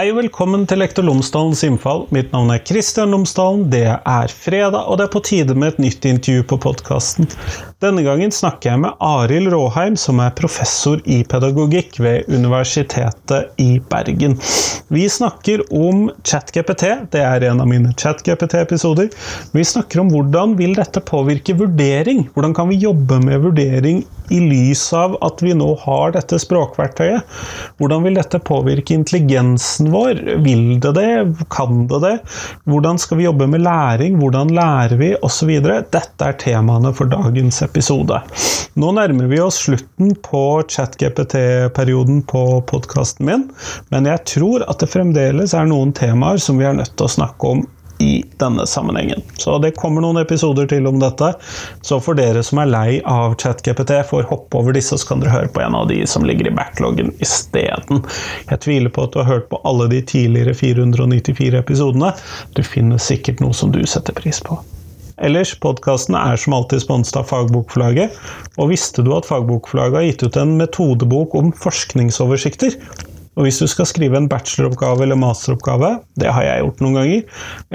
Hei og velkommen til Lektor Lomsdalens innfall. Mitt navn er Kristian Lomsdalen. Det er fredag, og det er på tide med et nytt intervju på podkasten. Denne gangen snakker jeg med Arild Råheim, som er professor i pedagogikk ved Universitetet i Bergen. Vi snakker om ChatGPT. Det er en av mine ChatGPT-episoder. Vi snakker om hvordan vil dette påvirke vurdering? Hvordan kan vi jobbe med vurdering i lys av at vi nå har dette språkverktøyet? Hvordan vil dette påvirke intelligensen vår? Vil det det? Kan det det? Hvordan skal vi jobbe med læring? Hvordan lærer vi? Osv. Dette er temaene for dagens episode. Nå nærmer vi oss slutten på chat-GPT-perioden på podkasten min, men jeg tror at det fremdeles er noen temaer som vi er nødt til å snakke om i denne sammenhengen. Så det kommer noen episoder til om dette. Så for dere som er lei av ChatGPT, får hoppe over disse, så kan dere høre på en av de som ligger i backloggen isteden. Jeg tviler på at du har hørt på alle de tidligere 494 episodene. Du finner sikkert noe som du setter pris på. Ellers, podkasten er som alltid sponset av Fagbokforlaget. Og visste du at Fagbokforlaget har gitt ut en metodebok om forskningsoversikter? Og hvis du skal skrive en bacheloroppgave eller masteroppgave, det har jeg gjort noen ganger,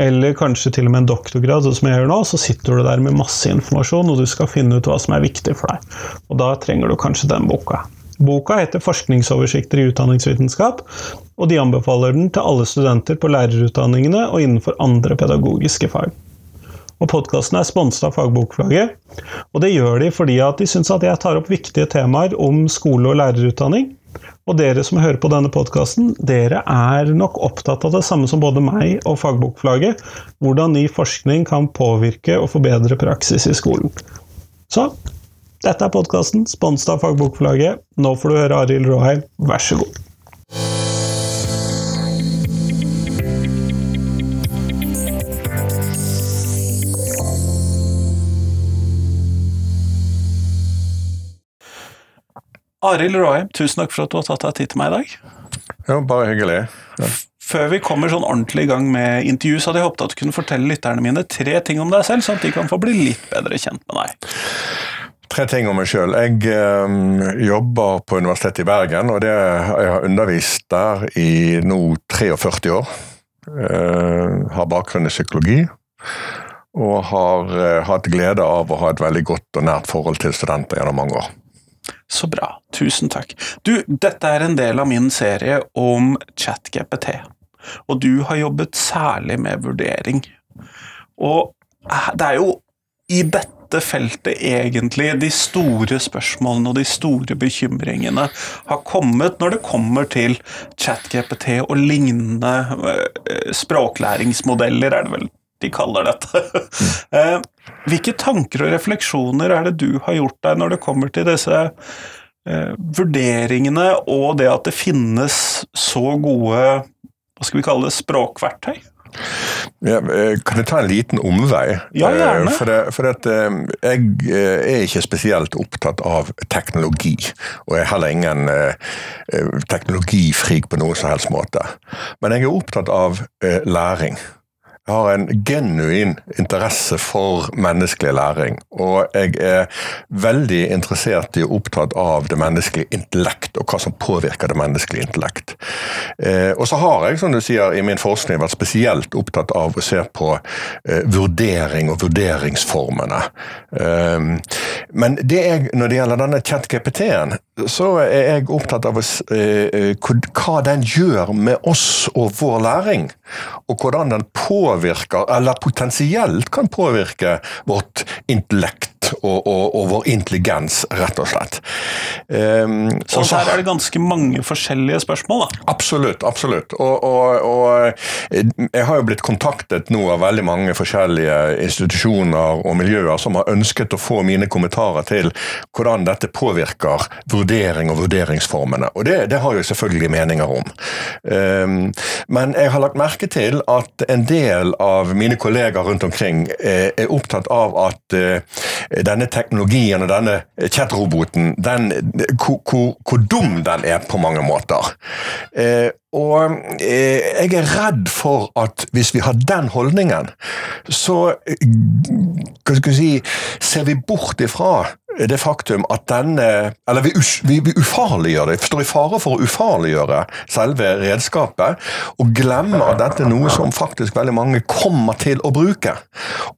eller kanskje til og med en doktorgrad, sånn som jeg gjør nå, så sitter du der med masse informasjon, og du skal finne ut hva som er viktig for deg. Og da trenger du kanskje den boka. Boka heter 'Forskningsoversikter i utdanningsvitenskap', og de anbefaler den til alle studenter på lærerutdanningene og innenfor andre pedagogiske fag. Og Podkasten er sponset av Fagbokflagget, og det gjør de fordi at de syns at jeg tar opp viktige temaer om skole- og lærerutdanning. Og dere som hører på denne podkasten, dere er nok opptatt av det samme som både meg og fagbokflagget, hvordan ny forskning kan påvirke og forbedre praksis i skolen. Så dette er podkasten, sponset av fagbokflagget. Nå får du høre Arild Råheim, vær så god. Arild Råheim, tusen takk for at du har tatt deg tid til meg i dag. Jo, bare hyggelig. Ja. Før vi kommer sånn ordentlig i gang med intervju, så hadde jeg håpet at du kunne fortelle lytterne mine tre ting om deg selv, sånn at de kan få bli litt bedre kjent med deg. Tre ting om meg sjøl. Jeg um, jobber på Universitetet i Bergen, og det, jeg har undervist der i nå 43 år. Uh, har bakgrunn i psykologi. Og har uh, hatt glede av å ha et veldig godt og nært forhold til studenter gjennom mange år. Så bra. Tusen takk. Du, dette er en del av min serie om ChatGPT, og du har jobbet særlig med vurdering. Og det er jo i dette feltet egentlig de store spørsmålene og de store bekymringene har kommet når det kommer til ChatGPT og lignende eh, språklæringsmodeller, er det vel de kaller dette. Eh, hvilke tanker og refleksjoner er det du har gjort deg når det kommer til disse eh, vurderingene og det at det finnes så gode hva skal vi kalle det, språkverktøy? Ja, eh, kan jeg ta en liten omvei? Ja, gjerne. For, det, for det, jeg er ikke spesielt opptatt av teknologi. Og jeg er heller ingen teknologifrik på noen som helst måte. Men jeg er opptatt av læring. Jeg har en genuin interesse for menneskelig læring. Og jeg er veldig interessert i og opptatt av det menneskelige intellekt, og hva som påvirker det menneskelige intellekt. Eh, og så har jeg, som du sier, i min forskning vært spesielt opptatt av å se på eh, vurdering og vurderingsformene. Eh, men det er, når det gjelder denne chat-GPT-en, så er jeg opptatt av eh, hva den gjør med oss og vår læring. Og hvordan den påvirker påvirker, eller potensielt kan påvirke, vårt intellekt og, og, og, vår intelligens, rett og slett. Um, så også, her er det ganske mange forskjellige spørsmål, da? Absolutt. absolutt. Og, og, jeg har jo blitt kontaktet nå av veldig mange forskjellige institusjoner og miljøer som har ønsket å få mine kommentarer til hvordan dette påvirker vurdering og vurderingsformene. Og det, det har jeg selvfølgelig meninger om. Um, men jeg har lagt merke til at en del av mine kollegaer rundt omkring er, er opptatt av at uh, denne teknologien og denne chatroboten, den, hvor, hvor, hvor, dum den er på mange måter. Eh, og eh, jeg er redd for at hvis vi har den holdningen, så hva skal vi si, ser vi bort ifra det faktum at denne Eller vi, vi, vi ufarliggjør det, står i fare for å ufarliggjøre selve redskapet, og glemme at dette er noe som faktisk veldig mange kommer til å bruke.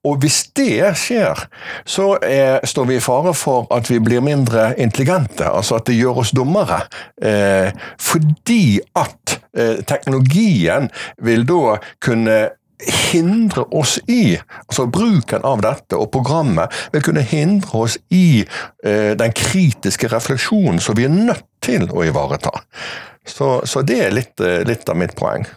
Og hvis det skjer, så er, står vi i fare for at vi blir mindre intelligente, altså at det gjør oss dummere. Eh, fordi at eh, teknologien vil da kunne hindre oss i altså Bruken av dette og programmet vil kunne hindre oss i eh, den kritiske refleksjonen som vi er nødt til å ivareta. Så, så det er litt, eh, litt, av mitt poeng.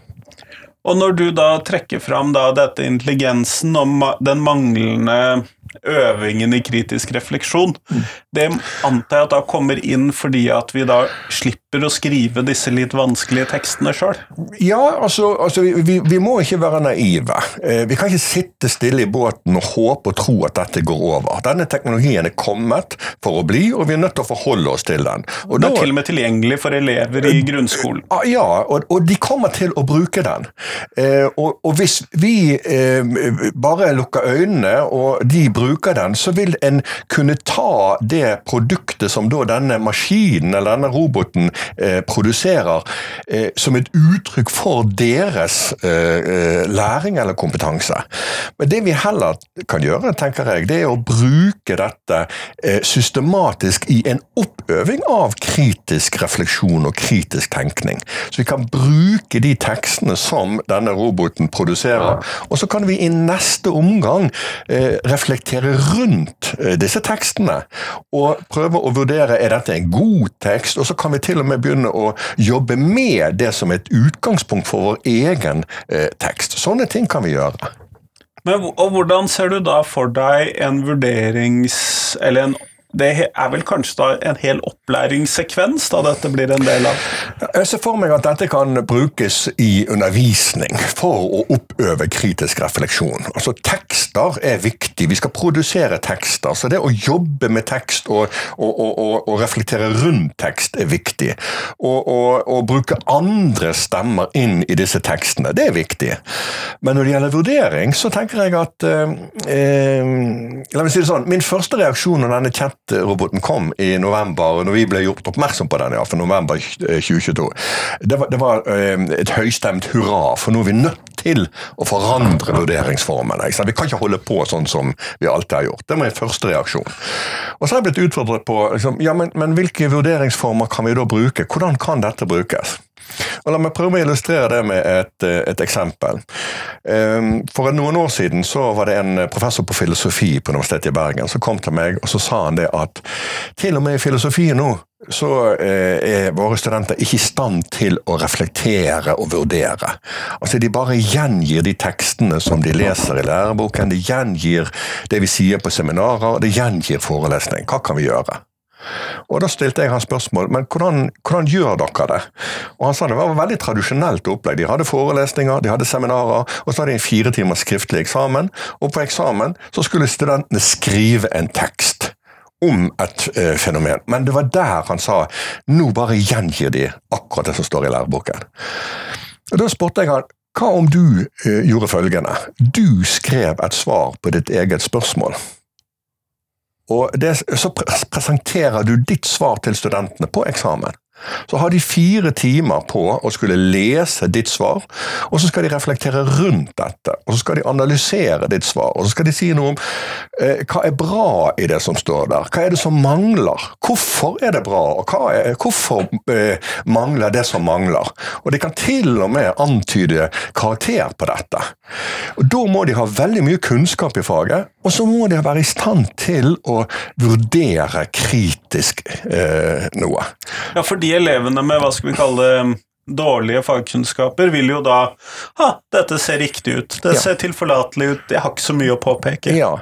Og når du da trekker fram da dette intelligensen og den manglende øvingen i kritisk refleksjon. Det antar jeg at da kommer inn fordi at vi da slipper å skrive disse litt vanskelige tekstene sjøl? Ja, altså, altså vi, vi, må ikke være naive. Eh, vi kan ikke sitte stille i båten og håpe og tro at dette går over. Denne teknologien er kommet for å bli, og vi er nødt til å forholde oss til den. Og den er da, til og med tilgjengelig for elever i grunnskolen? Ah, ja, og, og de kommer til å bruke den. Eh, og, og hvis vi eh, bare lukker øynene, og de bruker bruker den, så vil en kunne ta det produktet som da denne maskinen eller denne roboten eh, produserer, eh, som et uttrykk for deres eh, eh, læring eller kompetanse. Men det vi heller kan gjøre, tenker jeg, det er å bruke dette eh, systematisk i en oppøving av kritisk refleksjon og kritisk tenkning. Så vi kan bruke de tekstene som denne roboten produserer, og så kan vi i neste omgang eh, reflektere reflektere rundt eh, disse tekstene. Og prøve å vurdere er dette en god tekst, og så kan vi til og med begynne å jobbe med det som et utgangspunkt for vår egen eh, tekst. Sånne ting kan vi gjøre. Men, og Hvordan ser du da for deg en vurderings... eller en det er vel kanskje en hel opplæringssekvens da dette blir en del av? Jeg ser for meg at dette kan brukes i undervisning for å oppøve kritisk refleksjon. Altså Tekster er viktig, vi skal produsere tekster. Så det å jobbe med tekst og, og, og, og reflektere rundt tekst er viktig. Og, bruke andre stemmer inn i disse tekstene, det er viktig. Men når det gjelder vurdering, så tenker jeg at eh, eh, La meg si det sånn, min første reaksjon når denne chat roboten kom i november, når vi ble gjort oppmerksom på den, ja, for november 2022, det var, det var eh, et høystemt hurra, for nå er vi nødt til å forandre vurderingsformene. Vi kan ikke holde på sånn som vi alltid har gjort. Det var min første reaksjon. Og så har jeg blitt utfordret på liksom, ja, men, men hvilke vurderingsformer kan vi da bruke? Hvordan kan dette brukes? Og La meg prøve å illustrere det med et, et, eksempel. Ehm, for noen år siden så var det en professor på filosofi på Universitetet i Bergen som kom til meg og så sa han det at til og med i filosofien nå så eh, er våre studenter ikke i stand til å reflektere og vurdere. Altså De bare gjengir de tekstene som de leser i læreboken, de gjengir det vi sier på seminarer, de gjengir forelesning. Hva kan vi gjøre? Og Da stilte jeg han spørsmål men hvordan, hvordan gjør dere det? Og Han sa det var veldig tradisjonelt opplegg. De hadde forelesninger, de hadde seminarer, og så hadde de en fire timers skriftlig eksamen. Og på eksamen så skulle studentene skrive en tekst om et eh, fenomen. Men det var der han sa nå bare gjengir de akkurat det som står i læreboken. Og Da spurte jeg han hva om du eh, gjorde følgende? Du skrev et svar på ditt eget spørsmål. Og det, Så presenterer du ditt svar til studentene på eksamen. Så har de fire timer på å skulle lese ditt svar, og så skal de reflektere rundt dette. Og så skal de analysere ditt svar, og så skal de si noe om eh, hva er bra i det som står der. Hva er det som mangler? Hvorfor er det bra, og er, hvorfor eh, mangler det som mangler? Og de kan til og med antyde karakter på dette. Og Da må de ha veldig mye kunnskap i faget, og så må de være i stand til å vurdere kritisk eh, noe. Ja, fordi elevene med hva skal vi kalle det, dårlige fagkunnskaper vil jo da Ha, dette ser riktig ut. Det ja. ser tilforlatelig ut. Jeg har ikke så mye å påpeke. Ja,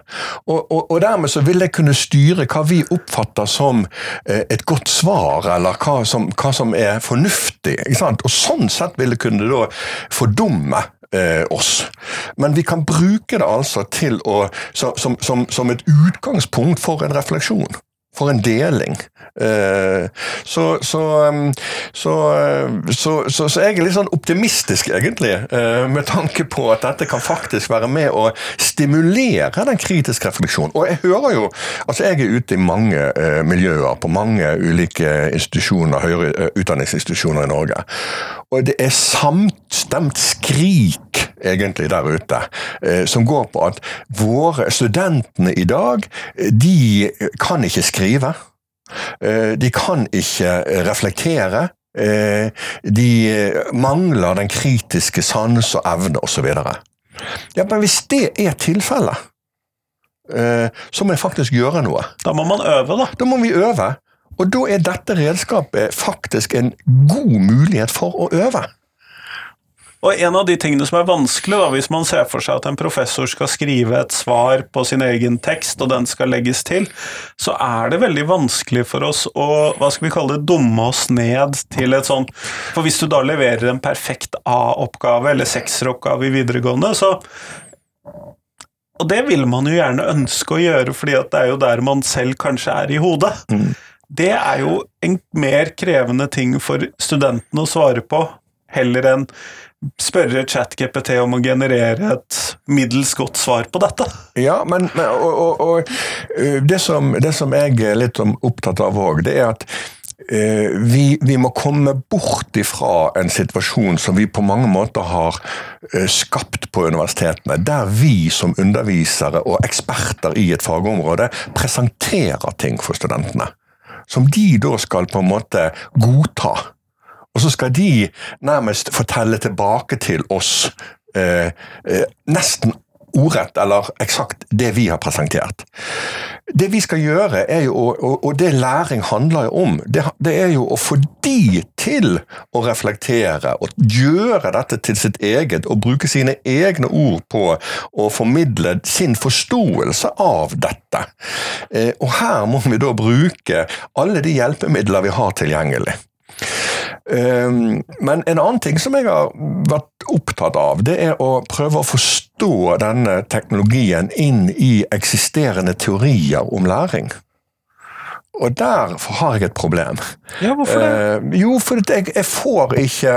og, og, og dermed så vil det kunne styre hva vi oppfatter som eh, et godt svar, eller hva som, hva som er fornuftig. Og sånn sett vil det kunne da fordumme eh, oss. Men vi kan bruke det altså til å, som, som, som et utgangspunkt for en refleksjon. For en deling. Eh, så, så, um, så, så, så, jeg er litt sånn optimistisk, egentlig, eh, med tanke på at dette kan faktisk være med å stimulere den kritiske refleksjonen. Og jeg hører jo Altså, jeg er ute i mange eh, miljøer, på mange ulike institusjoner, høyere utdanningsinstitusjoner i Norge. Og det er samstemt skrik, egentlig, der ute, som går på at våre studentene i dag, de kan ikke skrive. Eh, de kan ikke reflektere. Eh, de mangler den kritiske sans og evne osv. Ja, men hvis det er tilfellet, eh, så må jeg faktisk gjøre noe. Da må man øve, da. Da må vi øve. Og da er dette redskapet faktisk en god mulighet for å øve. Og en av de tingene som er vanskelig, da, hvis man ser for seg at en professor skal skrive et svar på sin egen tekst, og den skal legges til, så er det veldig vanskelig for oss å hva skal vi kalle det, dumme oss ned til et sånt For hvis du da leverer en perfekt A-oppgave eller sekseroppgave i videregående, så og det vil man jo gjerne ønske å gjøre, fordi det er jo der man selv kanskje er i hodet. Mm. Det er jo en mer krevende ting for studentene å svare på, heller enn spørre ChatGPT om å generere et middels godt svar på dette. Ja, men, men og, og, og, det, som, det, som, jeg er litt opptatt av òg, det er at eh, vi, vi, må komme bort ifra en situasjon som vi på mange måter har eh, skapt på universitetene, der vi som undervisere og eksperter i et fagområde presenterer ting for studentene. Som de da skal på en måte godta. Og så skal de nærmest fortelle tilbake til oss eh, eh, nesten ordrett, eller eksakt, det vi har presentert. Det vi skal gjøre, jo, og, og det læring handler jo om, det, det, er jo å få de til å reflektere og gjøre dette til sitt eget, og bruke sine egne ord på å formidle sin forståelse av dette. Eh, og her må vi da bruke alle de hjelpemidler vi har tilgjengelig. Ehm, men en annen ting som jeg har vært opptatt av, det er å prøve å forstå denne teknologien inn i eksisterende teorier om læring. Og der har jeg et problem. Ja, Hvorfor det? Eh, jo, for jeg, jeg, får ikke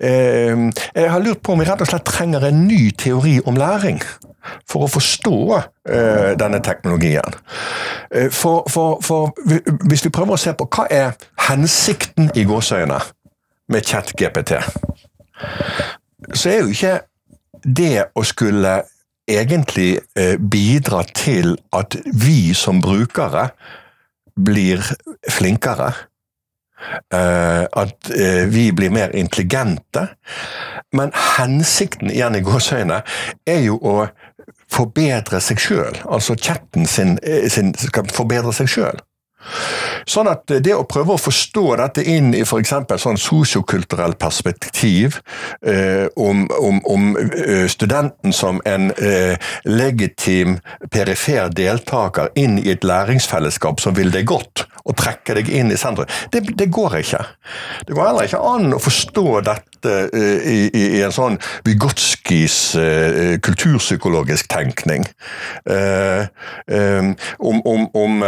eh, Jeg har lurt på om vi rett og slett trenger en ny teori om læring for å forstå eh, denne teknologien. Uh, for, for, for, hvis vi prøver å se på hva er hensikten i gåseøyne med ChatGPT, så er jo ikke det å skulle egentlig uh, bidra til at vi som brukere blir flinkere. at vi blir mer intelligente. Men hensikten igjen i gåseøyne er jo å forbedre seg sjøl. Altså chatten sin, eh, sin, skal forbedre seg sjøl. Sånn at det å prøve å forstå dette inn i f.eks. sånn sosiokulturelt perspektiv, eh, om, om, om, eh, studenten som en eh, legitim perifer deltaker inn i et læringsfellesskap som vil deg godt, og trekke deg inn i sentrum, det, det går ikke. Det går heller ikke an å forstå dette eh, i, i, en sånn Vygotskis eh, kulturpsykologisk tenkning. Eh, om, om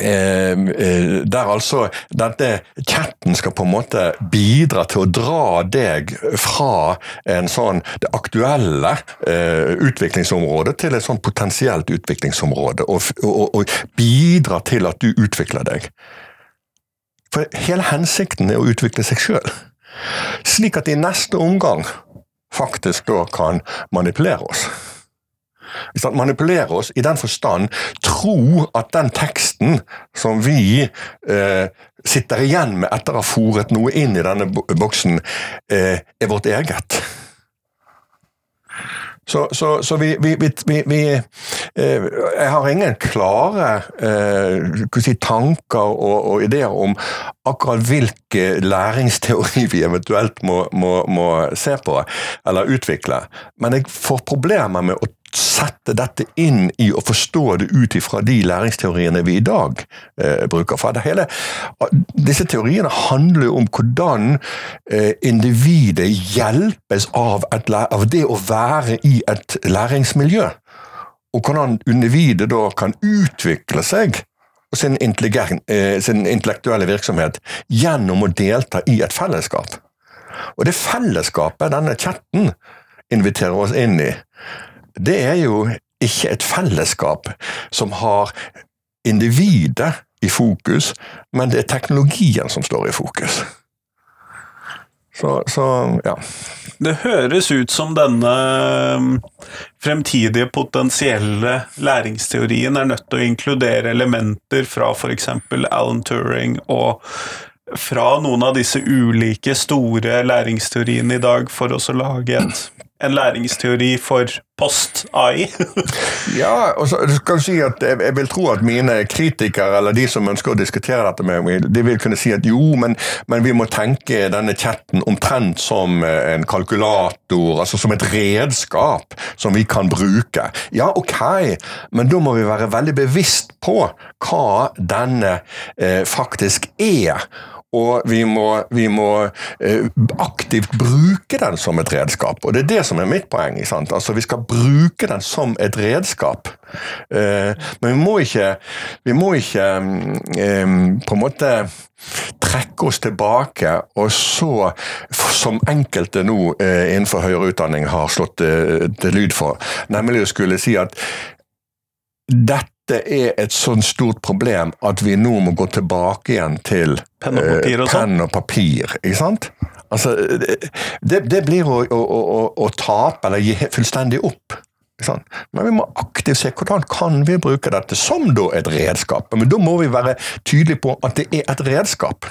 Eh, eh, der altså denne chatten skal på en måte bidra til å dra deg fra en sånn det aktuelle eh, utviklingsområdet til et sånn potensielt utviklingsområde, og, og, og, bidra til at du utvikler deg. For hele hensikten er å utvikle seg sjøl, slik at i neste omgang faktisk da kan manipulere oss manipulere oss i den forstand tro at den teksten som vi eh, sitter igjen med etter å ha fòret noe inn i denne boksen, eh, er vårt eget. Så, så, så vi, vi, vi, vi eh, Jeg har ingen klare eh, si, tanker og, og, ideer om akkurat hvilke læringsteori vi eventuelt må, må, må se på eller utvikle, men jeg får problemer med å sette dette inn i å forstå det ut ifra de læringsteoriene vi i dag eh, bruker. For det hele, disse teoriene handler jo om hvordan eh, individet hjelpes av, et, av, det å være i et læringsmiljø. Og hvordan individet da kan utvikle seg og sin, eh, sin intellektuelle virksomhet gjennom å delta i et fellesskap. Og det fellesskapet denne chatten inviterer oss inn i, det er jo ikke et fellesskap som har individet i fokus, men det er teknologien som står i fokus. Så, så, ja. Det høres ut som denne um, fremtidige potensielle læringsteorien er nødt til å inkludere elementer fra f.eks. Alan Turing og fra noen av disse ulike store læringsteoriene i dag for å lage et en læringsteori for post-AI? ja, og så skal du si at jeg, jeg, vil tro at mine kritikere, eller de som ønsker å diskutere dette med meg, de vil kunne si at jo, men, men vi må tenke denne chatten omtrent som eh, en kalkulator, altså som et redskap som vi kan bruke. Ja, ok, men da må vi være veldig bevisst på hva denne eh, faktisk er og vi må, vi må eh, aktivt bruke den som et redskap. Og det er det som er mitt poeng. Altså, Vi skal bruke den som et redskap. Eh, men vi må ikke, vi må ikke eh, på en måte trekke oss tilbake, og så, som enkelte nå innenfor høyere utdanning har slått til lyd for, nemlig å skulle si at dette dette er et sånn stort problem at vi nå må gå tilbake igjen til penn og papir. Og, uh, penn og papir ikke sant? Altså, det, det blir å, å, å, å, tape eller gi fullstendig opp. Men vi må aktivt se hvordan kan vi bruke dette som da et redskap. Men da må vi være tydelige på at det er et redskap.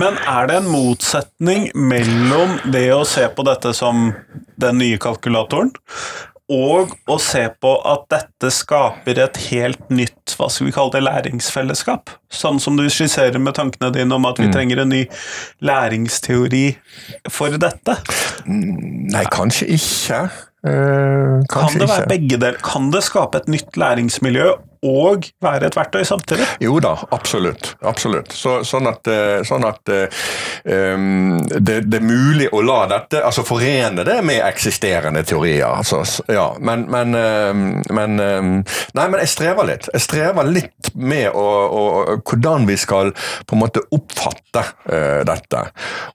Men er det en motsetning mellom det å se på dette som den nye kalkulatoren, og å se på at dette skaper et helt nytt hva skal vi kalle det, læringsfellesskap. Sånn som du skisserer med tankene dine om at vi mm. trenger en ny læringsteori for dette. Nei, kanskje ikke. Uh, kan det være begge deler? Kan det skape et nytt læringsmiljø og være et verktøy samtidig? Jo da, absolutt. absolutt. Så, sånn at, eh, sånn at um, det, det, er mulig å la dette altså forene det med eksisterende teorier. Altså, ja, men, men, men, Nei, men jeg strever litt. Jeg strever litt med å, å, hvordan vi skal på en måte oppfatte uh, dette.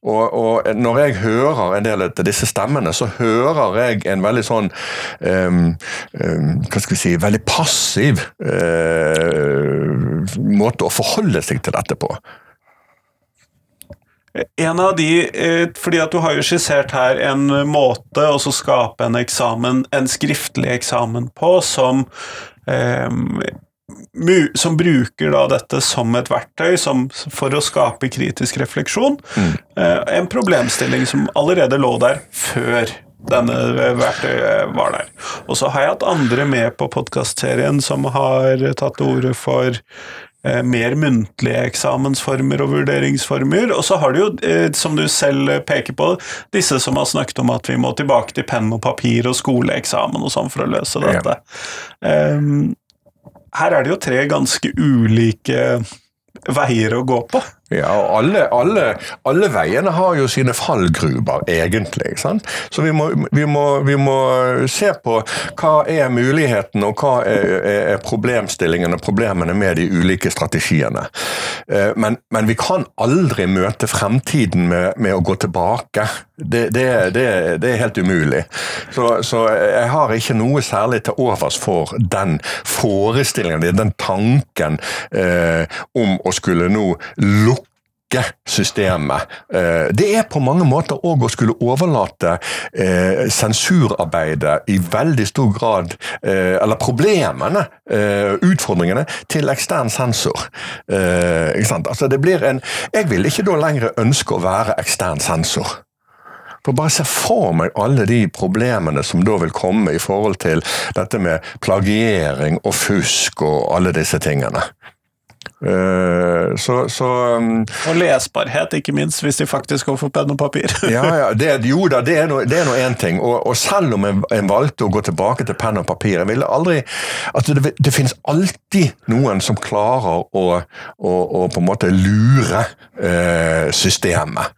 Og, og, når jeg hører en del av disse stemmene, så hører jeg en veldig sånn um, um, Hva skal vi si Veldig passiv uh, eh, måte å forholde seg til dette på. En av de, eh, fordi at Du har jo skissert her en måte å skape en eksamen, en skriftlig eksamen på, som, eh, som bruker da dette som et verktøy som, for å skape kritisk refleksjon. Mm. Eh, en problemstilling som allerede lå der før denne verktøyet var der. Og så har jeg hatt andre med på podkastserien som har tatt til orde for eh, mer muntlige eksamensformer og vurderingsformer. Og så har du jo, eh, som du selv peker på, disse som har snakket om at vi må tilbake til penn og papir og skoleeksamen og sånn for å løse dette. Ja. Um, her er det jo tre ganske ulike veier å gå på. Ja, og alle, alle, alle, veiene har jo sine fallgruber, egentlig. Sant? Så vi må, vi, må, vi må, se på hva er muligheten og hva er, er problemstillingene og problemene med de ulike strategiene. Eh, men, men, vi kan aldri møte fremtiden med, med å gå tilbake. Det, det, det, det er helt umulig. Så, så, jeg har ikke noe særlig til overs for den forestillingen, den tanken eh, om å skulle nå lukke systemet. Eh, det er på mange måter òg å skulle overlate eh, sensurarbeidet i veldig stor grad, eh, eller problemene, utfordringene, til ekstern sensor. Altså det blir en Jeg vil ikke da lenger ønske å være ekstern sensor. For bare se for meg alle de problemene som da vil komme i forhold til dette med plagiering og fusk og alle disse tingene. Uh, så, så um, Og lesbarhet, ikke minst, hvis de faktisk går for penn og papir. ja, ja, det, jo da, det er nå én ting. Og, og, selv om en, en, valgte å gå tilbake til penn og papir jeg ville aldri, altså det, det finnes alltid noen som klarer å, å, å på en måte lure eh, systemet.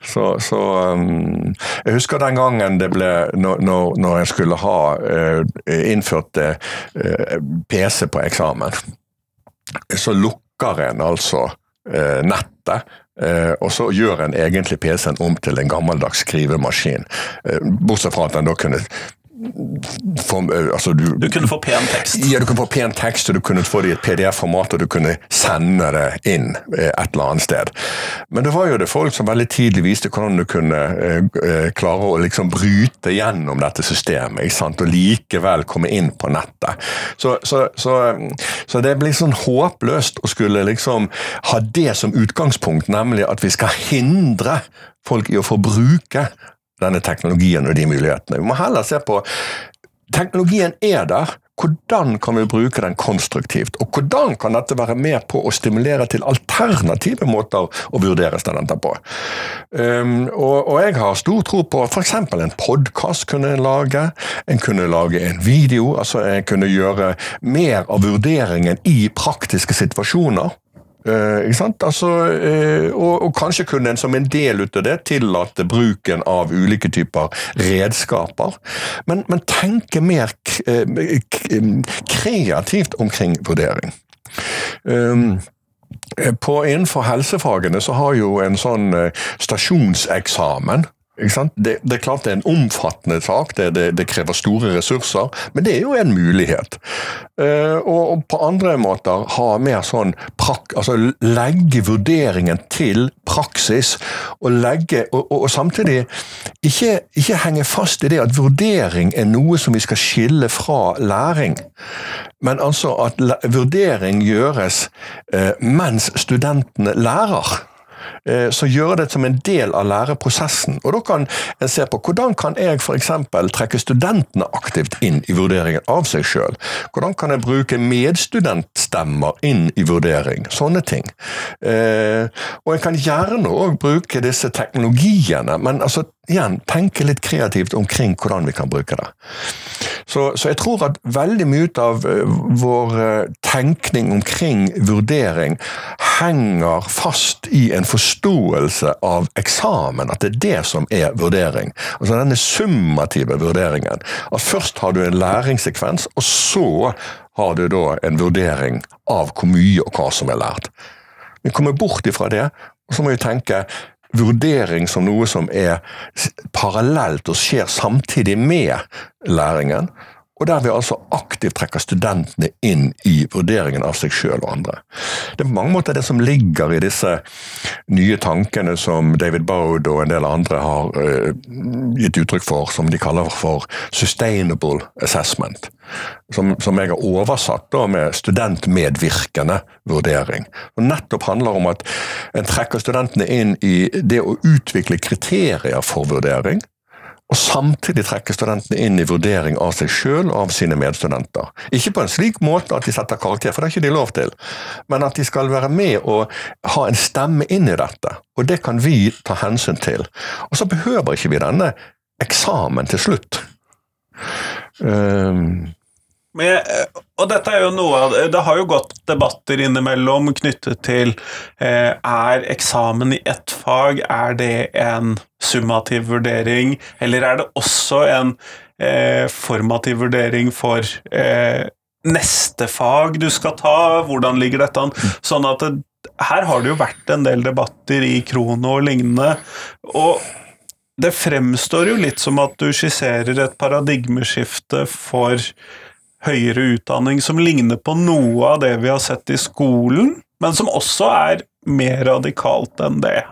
Så, så um, Jeg husker den gangen det ble Når, når jeg skulle ha uh, innført uh, PC på eksamen. Så lukker en altså eh, nettet. Eh, og så gjør en egentlig PC-en om til en gammeldags skrivemaskin. Eh, bortsett fra at en da kunne for, altså du, du, kunne få pen tekst? Ja, du kunne få pen tekst, og du kunne få det i et PDF-format, og du kunne sende det inn et eller annet sted. Men det var jo det folk som veldig tidlig viste hvordan du kunne eh, klare å liksom bryte gjennom dette systemet, ikke sant? og likevel komme inn på nettet. Så, så, så, så det blir sånn håpløst å skulle liksom ha det som utgangspunkt, nemlig at vi skal hindre folk i å få bruke denne teknologien og de mulighetene. Vi må heller se på Teknologien er der. Hvordan kan vi bruke den konstruktivt? Og hvordan kan dette være med på å stimulere til alternative måter å vurdere studenter på? Um, og, og, jeg har stor tro på f.eks. en podkast kunne en lage. En kunne lage en video. altså En kunne gjøre mer av vurderingen i praktiske situasjoner. Uh, ikke sant? Altså, eh, og, og, kanskje kunne en som en del ut av det tillate bruken av ulike typer redskaper. Men, men tenke mer uh, kreativt omkring vurdering. Um, på, innenfor helsefagene så har jo en sånn stasjonseksamen det, det, er klart det er en omfattende sak, det, det, det, krever store ressurser, men det er jo en mulighet. Uh, og, og, på andre måter ha mer sånn prak, altså legge vurderingen til praksis, og, legge, og, og, og samtidig ikke, ikke, henge fast i det at vurdering er noe som vi skal skille fra læring. Men altså at vurdering gjøres uh, mens studentene lærer. Eh, så gjøre det som en del av læreprosessen. Og Da kan en se på hvordan kan jeg f.eks. trekke studentene aktivt inn i vurderingen av seg sjøl. Hvordan kan jeg bruke medstudentstemmer inn i vurdering. Sånne ting. Eh, og en kan gjerne òg bruke disse teknologiene, men altså igjen, tenke litt kreativt omkring hvordan vi kan bruke det. Så, så jeg tror at veldig mye av eh, vår tenkning omkring vurdering henger fast i en forståelse av eksamen, at det er det som er vurdering. Altså denne summative vurderingen. At først har du en læringssekvens, og så har du da en vurdering av hvor mye og hva som er lært. Vi kommer bort ifra det, og så må vi tenke vurdering som noe som er parallelt og skjer samtidig med læringen og der vi altså aktivt trekker studentene inn i vurderingen av seg sjøl og andre. Det er på mange måter det som ligger i disse nye tankene som David Bowd og en del andre har uh, gitt uttrykk for, som de kaller for sustainable assessment. Som, som jeg har oversatt da med studentmedvirkende vurdering. Og nettopp handler om at en trekker studentene inn i det å utvikle kriterier for vurdering og samtidig trekke studentene inn i vurdering av seg sjøl og av sine medstudenter. Ikke på en slik måte at de setter karakter, for det er ikke de lov til, men at de skal være med og ha en stemme inn i dette. Og det kan vi ta hensyn til. Og så behøver ikke vi denne eksamen til slutt. Um, men, eh, og dette er jo noe av Det har jo gått debatter innimellom knyttet til eh, Er eksamen i ett fag er det en summativ vurdering, eller er det også en eh, formativ vurdering for eh, neste fag du skal ta? Hvordan ligger dette an? Sånn at det, her har det jo vært en del debatter i Krono og lignende. og det fremstår jo litt som at du skisserer et paradigmeskifte for høyere utdanning som ligner på noe av det vi har sett i skolen, men som også er mer radikalt enn det.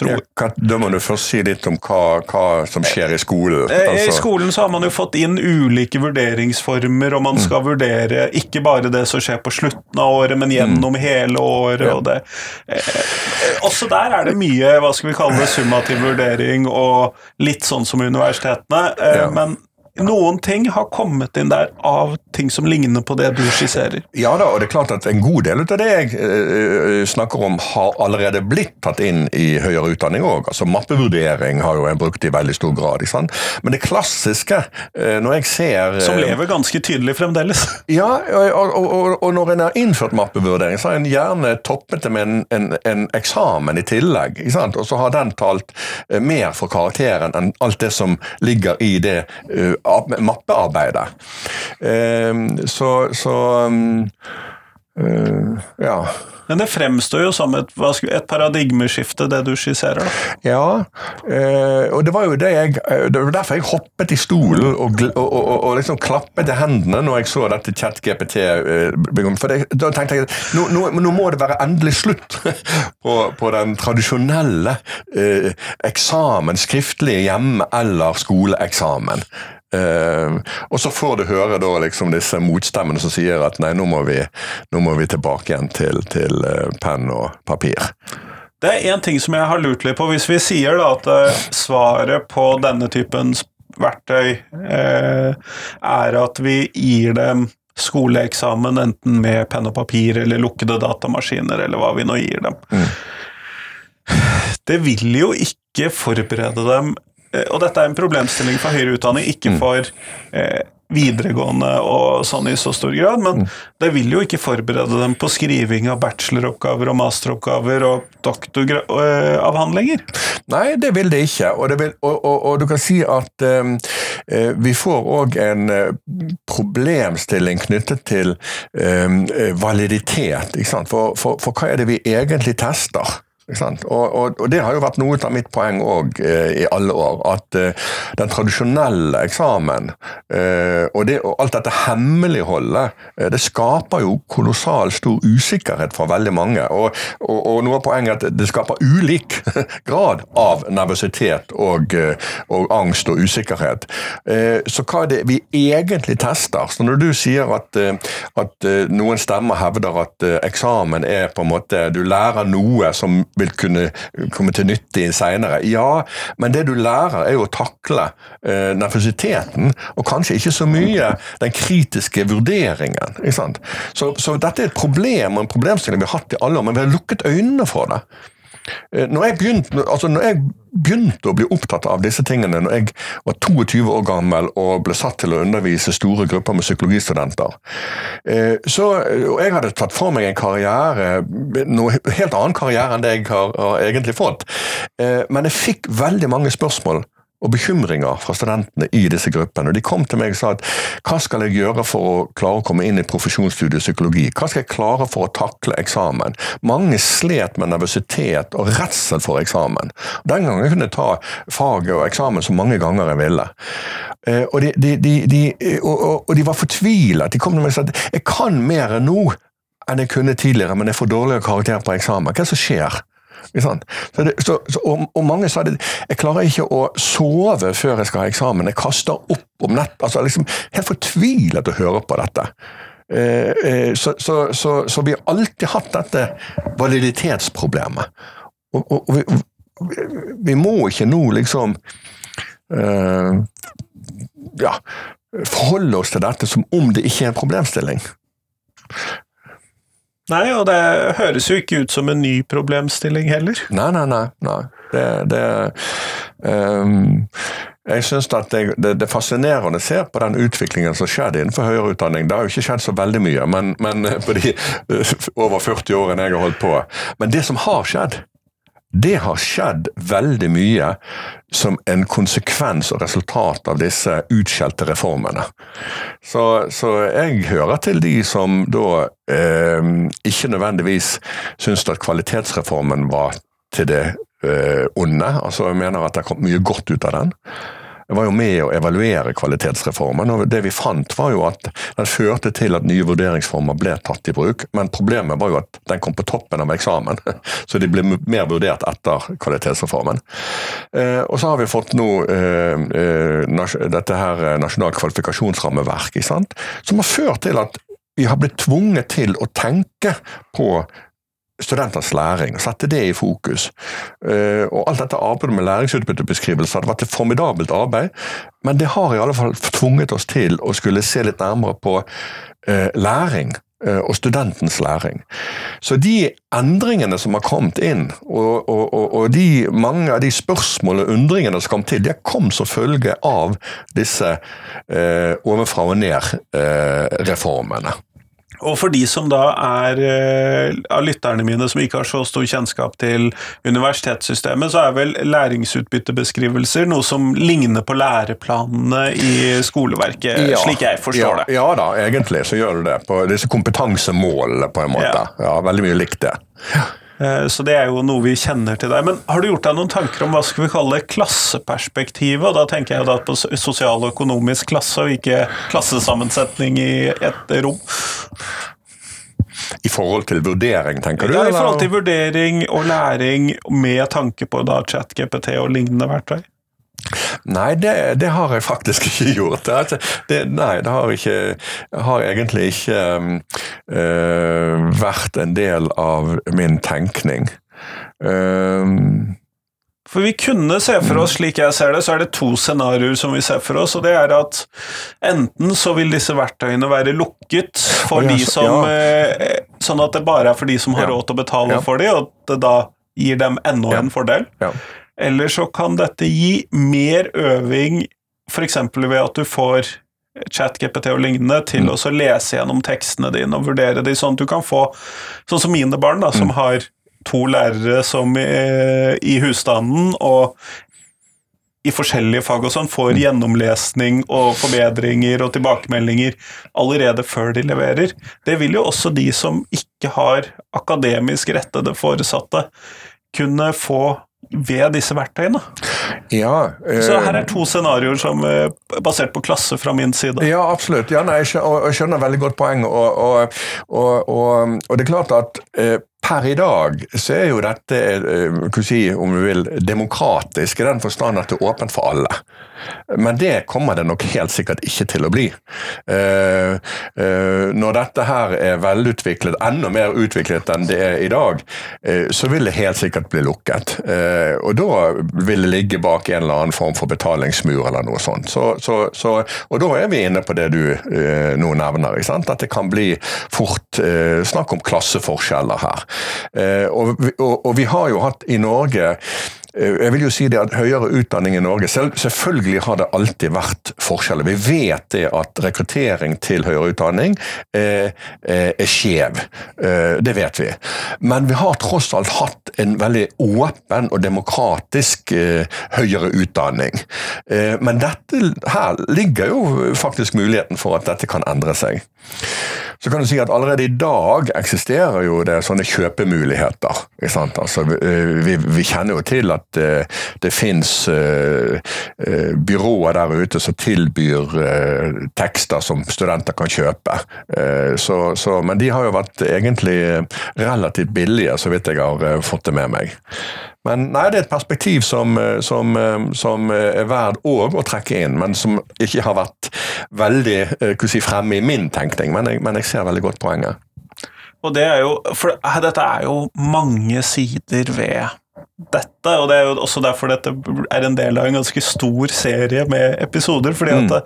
Ja, da må du først si litt om hva, hva som skjer i skolen. Eh, altså. I skolen så har man jo fått inn ulike vurderingsformer, og man mm. skal mm. vurdere ikke bare det som skjer på slutten av året, men gjennom mm. hele året. Ja. Og det. Eh, eh, også der er det mye hva skal vi kalle det, summativ vurdering, og litt sånn som universitetene. Eh, ja. Men noen ting har kommet inn der av ting som ligner på det du skisserer. Ja da, og det er klart at en god del av det jeg uh, snakker om, har allerede blitt tatt inn i høyere utdanning òg. Altså, mappevurdering har jo en brukt i veldig stor grad. Ikke sant? Men det klassiske, uh, når jeg ser uh, Som lever ganske tydelig fremdeles. ja, og, og, og, og, når en har innført mappevurdering, så har en gjerne toppet det med en, en, en eksamen i tillegg. Ikke sant? Og så har den talt mer for karakteren enn alt det som ligger i det mappearbeidet. Ehm, så, så Uh, ja. Men det fremstår jo som et, et paradigmeskifte, det du skisserer. da. Ja, uh, og det var jo det jeg Det var derfor jeg hoppet i stolen og, og, og, og liksom klappet i hendene når jeg så dette chat-GPT. For det, da tenkte jeg nå, nå, nå, må det være endelig slutt på, på den tradisjonelle eksamen, skriftlig hjemme- eller skoleeksamen. Uh, og så får du høre da liksom disse motstemmene som sier at nei, nå må vi, nå må vi tilbake igjen til, til uh, penn og papir. Det er én ting som jeg har lurt litt på. Hvis vi sier da at uh, svaret på denne typen verktøy er at vi gir dem skoleeksamen enten med penn og papir eller lukkede datamaskiner, eller hva vi nå gir dem. Mm. Det vil jo ikke forberede dem Eh, og dette er en problemstilling for høyere utdanning, ikke mm. for eh, videregående og sånn i så stor grad, men mm. det vil jo ikke forberede dem på skriving av bacheloroppgaver og masteroppgaver og doktoravhandlinger. Nei, det vil det ikke. Og, det vil, og, og, og du kan si at um, vi får òg en problemstilling knyttet til um, validitet. For, for, for hva er det vi egentlig tester? Og, og, og, det har jo vært noe av mitt poeng òg eh, i alle år. At eh, den tradisjonelle eksamen eh, og, det, og, alt dette hemmeligholdet, eh, det skaper jo kolossal stor usikkerhet for veldig mange. Og, noe av poenget er at det skaper ulik grad av nervøsitet og, eh, angst og usikkerhet. Eh, så hva er det vi egentlig tester? Så når du sier at, at noen stemmer hevder at eksamen er på en måte Du lærer noe som vil kunne komme til nytte seinere. Ja, men det du lærer, er jo å takle eh, nervøsiteten, og kanskje ikke så mye den kritiske vurderingen. Så, så, dette er et problem og en problemstilling vi har hatt i alle år, men vi har lukket øynene for det. Eh, når jeg, begynte, altså når jeg, begynte, å bli opptatt av disse tingene når jeg var 22 år gammel og ble satt til å undervise store grupper med psykologistudenter eh, så, og Jeg hadde tatt for meg en karriere, noe helt annen karriere enn det jeg har, har egentlig fått. Eh, men jeg fikk veldig mange spørsmål og bekymringer fra studentene i disse gruppene. De kom til meg og sa at hva skal jeg gjøre for å klare å komme inn i profesjonsstudiet psykologi? Hva skal jeg klare for å takle eksamen? Mange slet med nervøsitet og redsel for eksamen. Den gangen kunne jeg ta faget og eksamen så mange ganger jeg ville. Eh, og de, de, de, og, og de var fortvilet. De kom til meg og sa at jeg kan mer nå enn jeg kunne tidligere, men jeg får dårligere karakter på eksamen. Hva er det som skjer? Så det, så, så, og, og, mange sa det jeg klarer ikke å sove før jeg skal ha eksamen. Jeg kaster opp om nett. altså liksom Helt fortvilet å høre på dette. Eh, eh, så, så, vi har alltid hatt dette validitetsproblemet. Og, og, og vi, vi, må ikke nå liksom eh, ja, forholde oss til dette som om det ikke er en problemstilling. Nei, og det høres jo ikke ut som en ny problemstilling heller. Nei, nei, nei. nei. Det, det um, Jeg syns det, det, det, er fascinerende ser på den utviklingen som skjedde innenfor høyere utdanning. Det har jo ikke skjedd så veldig mye, men, men på de over 40 årene jeg har holdt på. Men det som har skjedd, det har skjedd veldig mye som en konsekvens og resultat av disse utskjelte reformene. Så, så jeg hører til de som da eh, ikke nødvendigvis syns at kvalitetsreformen var til det eh, onde. Altså jeg mener at det har kommet mye godt ut av den. Jeg var jo med å evaluere kvalitetsreformen, og det vi fant var jo at den førte til at nye vurderingsformer ble tatt i bruk, men problemet var jo at den kom på toppen av eksamen. Så de ble mer vurdert etter kvalitetsreformen. Eh, og så har vi fått nå eh, eh, dette her nasjonalt kvalifikasjonsrammeverk, som har ført til at vi har blitt tvunget til å tenke på studenters læring, og sette det i fokus. Uh, og alt dette arbeidet med læringsutbyttebeskrivelser hadde vært et formidabelt arbeid, men det har i alle fall tvunget oss til å skulle se litt nærmere på uh, læring uh, og studentens læring. Så de endringene som har kommet inn, og, og, og, de, mange av de spørsmålene og undringene som kom til, de kom som følge av disse ovenfra og ned-reformene. Og for de som da er eh, av lytterne mine som ikke har så stor kjennskap til universitetssystemet, så er vel læringsutbyttebeskrivelser noe som ligner på læreplanene i skoleverket, ja, slik jeg forstår ja, det? Ja da, egentlig så gjør du det. På disse kompetansemålene, på en måte. Ja, ja veldig mye likt det. Ja. Eh, så det er jo noe vi kjenner til deg. Men har du gjort deg noen tanker om hva skal vi kalle klasseperspektivet? Og da tenker jeg da på sosial og økonomisk klasse, og ikke klassesammensetning i et rom. I forhold til vurdering, tenker du? Ja, i forhold til vurdering og læring med tanke på da ChatGPT og lignende verktøy. Nei, det, det, har jeg faktisk ikke gjort. Det, det, nei, det har, ikke, har egentlig ikke øh, vært en del av min tenkning. Uh, for vi kunne se for oss, slik jeg ser det, så er det to scenarioer som vi ser for oss. og det er at Enten så vil disse verktøyene være lukket for de som ja. Eh, sånn at det bare er for de som har råd til å betale ja. for dem, og at det da gir dem enda en fordel. Eller så kan dette gi mer øving, f.eks. ved at du får ChatGPT og lignende til mm. å lese gjennom tekstene dine og vurdere dem, sånn at du kan få Sånn som mine barn, da, som mm. har to lærere som i, i husstanden, og i forskjellige fag og sånn, får mm. gjennomlesning og forbedringer og tilbakemeldinger allerede før de leverer. Det vil jo også de som ikke har akademisk rettede foresatte, kunne få ved disse verktøyene. Ja, eh, så her er to scenarioer som er basert på klasse fra min side. Ja, absolutt. Ja, nei, jeg, skjønner, veldig godt poeng. Og, og, og, og, det er klart at eh, Per i dag så er jo dette eh, si, om du vil, demokratisk, i den forstand at det er åpent for alle. Men det kommer det nok helt sikkert ikke til å bli. Eh, eh, når dette her er velutviklet, enda mer utviklet enn det er i dag, så vil det helt sikkert bli lukket. Og da vil det ligge bak en eller annen form for betalingsmur eller noe sånt. Så, så, så, og da er vi inne på det du nå nevner, at det kan bli fort snakk om klasseforskjeller her. Eh, og, og, og vi har jo hatt i Norge Eh, jeg vil jo si det at Høyere utdanning i Norge selv, Selvfølgelig har det alltid vært forskjeller. Vi vet det at rekruttering til høyere utdanning er, er skjev. Eh, det vet vi. Men vi har tross alt hatt en veldig åpen og demokratisk eh, høyere utdanning. Men dette, her ligger jo faktisk muligheten for at dette kan endre seg. Så kan du si at Allerede i dag eksisterer jo det sånne kjøpemuligheter. Altså, vi, vi kjenner jo til at eh, det fins uh, eh, byråer der ute som tilbyr tekster som studenter kan kjøpe. Så, så, men de har jo vært egentlig relativt billige, så vidt jeg har fått det med meg. Men nei, det er et perspektiv som, som, som er verdt å trekke inn, men som ikke har vært veldig si, fremme i min tenkning. Men jeg, men jeg ser veldig godt poenget. Og det er jo, for dette er jo mange sider ved dette, og det er jo også derfor dette er en del av en ganske stor serie med episoder. fordi at mm. det,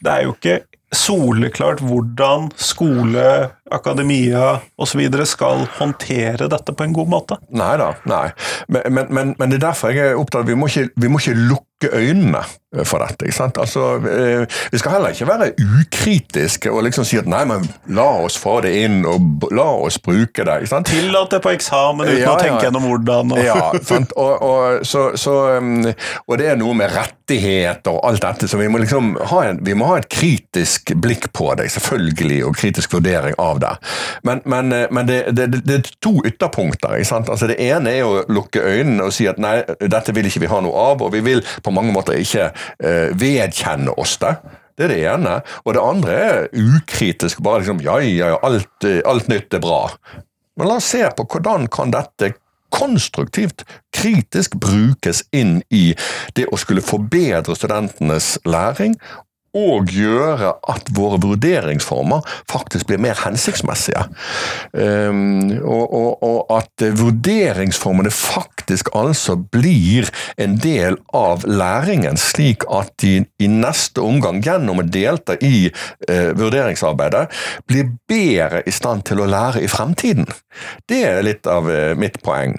det, er jo ikke soleklart hvordan skole, akademia osv. skal håndtere dette på en god måte. Nei da, nei. Men, men, men, det er derfor jeg er opptatt av vi må ikke, vi må ikke lukke øynene for dette. ikke sant? Altså, eh, Vi skal heller ikke være ukritiske og liksom si at nei, men la oss få det inn og la oss bruke det. ikke sant? Tillat det på eksamen uten ja, å tenke ja. gjennom hvordan. Og... ja, sant? Og, og, så, så, um, og, det er noe med rettigheter og alt dette, så vi må liksom ha, en, vi må ha et kritisk blikk på det, selvfølgelig, og kritisk vurdering av det. Men, men, eh, men det, det, det, er to ytterpunkter. Altså Det ene er å lukke øynene og si at nei, dette vil ikke vi ha noe av, og vi vil på mange måter ikke uh, vedkjenne oss det. Det er det ene. Og det andre er ukritisk. Bare liksom ja, ja, ja, alt, eh, alt nytt er bra. Men la oss se på hvordan kan dette konstruktivt, kritisk brukes inn i det å skulle forbedre studentenes læring, og gjøre at våre vurderingsformer faktisk blir mer hensiktsmessige. Um, og, og, og, at vurderingsformene faktisk altså blir en del av læringen, slik at de i neste omgang, gjennom å delta i uh, vurderingsarbeidet, blir bedre i stand til å lære i fremtiden. Det er litt av uh, mitt poeng.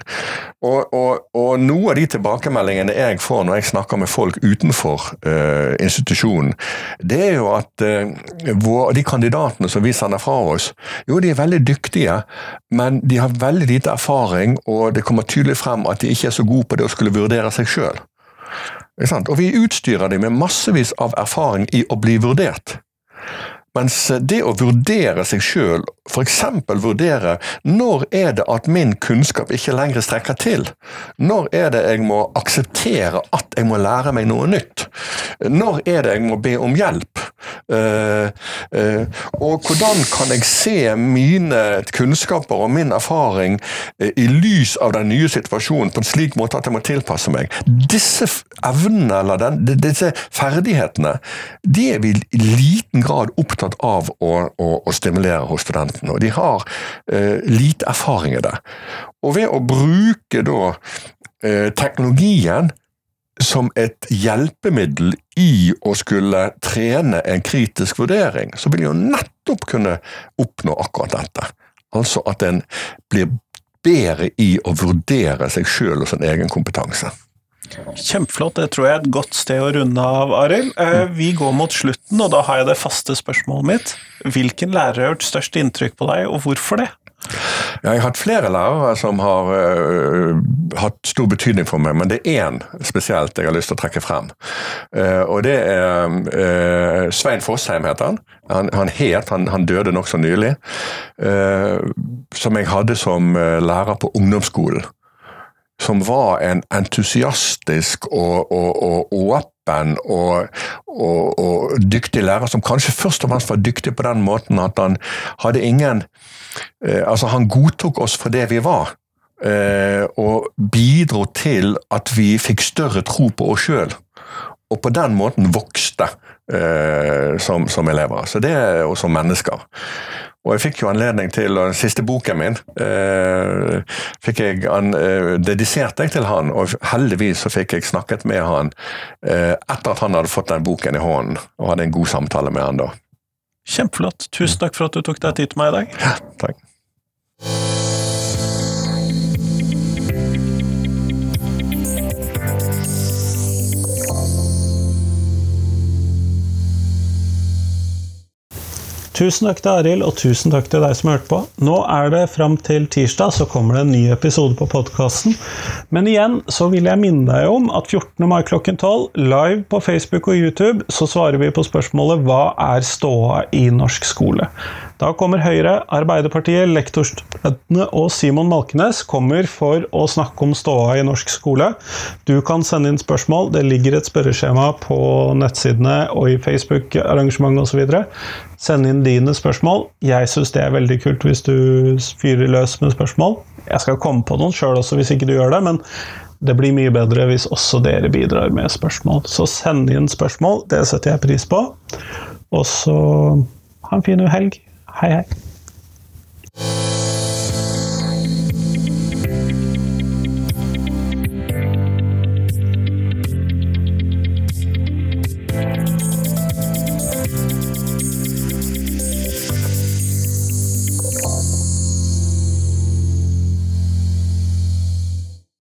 Og, og, noe av de tilbakemeldingene jeg får når jeg snakker med folk utenfor uh, institusjonen, det er jo at eh, vår, de kandidatene som vi sender fra oss, jo de er veldig dyktige, men de har veldig lite erfaring, og det kommer tydelig frem at de ikke er så gode på det å skulle vurdere seg sjøl. Og vi utstyrer dem med massevis av erfaring i å bli vurdert. Mens det å vurdere seg sjøl, f.eks. vurdere når er det at min kunnskap ikke lenger strekker til? Når er det jeg må akseptere at jeg må lære meg noe nytt? Når er det jeg må be om hjelp? Uh, uh, og hvordan kan jeg se mine kunnskaper og min erfaring uh, i lys av den nye situasjonen på en slik måte at jeg må tilpasse meg? Disse evnene eller den, disse ferdighetene, de er vi i liten grad opptatt av å, å, å stimulere hos studentene. Og de har lite erfaring i det. Og ved å bruke da teknologien som et hjelpemiddel i å skulle trene en kritisk vurdering, så vil jo nettopp kunne oppnå akkurat dette. Altså at en blir bedre i å vurdere seg sjøl og sin egen kompetanse. Kjempeflott. Det tror jeg er et godt sted å runde av, Arild. Eh, vi går mot slutten, og da har jeg det faste spørsmålet mitt. Hvilken lærer har gjort størst inntrykk på deg, og hvorfor det? Jeg har hatt flere lærere som har uh, hatt stor betydning for meg, men det er én spesielt jeg har lyst til å trekke frem. Uh, og det er uh, Svein Fosheim, heter han. Han, han het, han, han døde nokså nylig. som jeg hadde som lærer på ungdomsskolen. Som var en entusiastisk og, og, og åpen og, og, og, dyktig lærer, som kanskje først og fremst var dyktig på den måten at han hadde ingen altså, han godtok oss for det vi var. Eh, og bidro til at vi fikk større tro på oss sjøl. Og på den måten vokste eh, som, som, elever. Så det jo som mennesker. Og jeg fikk jo anledning til, og den siste boken min eh, fikk jeg an, eh, dediserte jeg til han, og heldigvis så fikk jeg snakket med han eh, etter at han hadde fått den boken i hånden, og hadde en god samtale med han da. Kjempeflott. Tusen takk for at du tok deg tid til meg i dag. Ja, takk. Tusen takk til Arild, og tusen takk til deg som hørte på. Nå er det fram til tirsdag, så kommer det en ny episode på podkasten. Men igjen så vil jeg minne deg om at 14. mai klokken 12, live på Facebook og YouTube, så svarer vi på spørsmålet 'Hva er ståa i norsk skole?' Da kommer Høyre, Arbeiderpartiet, lektorstudentene og Simon Malkenes kommer for å snakke om ståa i norsk skole. Du kan sende inn spørsmål. Det ligger et spørreskjema på nettsidene og i Facebook-arrangementet osv. Send inn dine spørsmål. Jeg syns det er veldig kult hvis du fyrer løs med spørsmål. Jeg skal komme på noen sjøl også hvis ikke du gjør det, men det blir mye bedre hvis også dere bidrar med spørsmål. Så send inn spørsmål, det setter jeg pris på. Og så ha en fin helg. Hei, hei.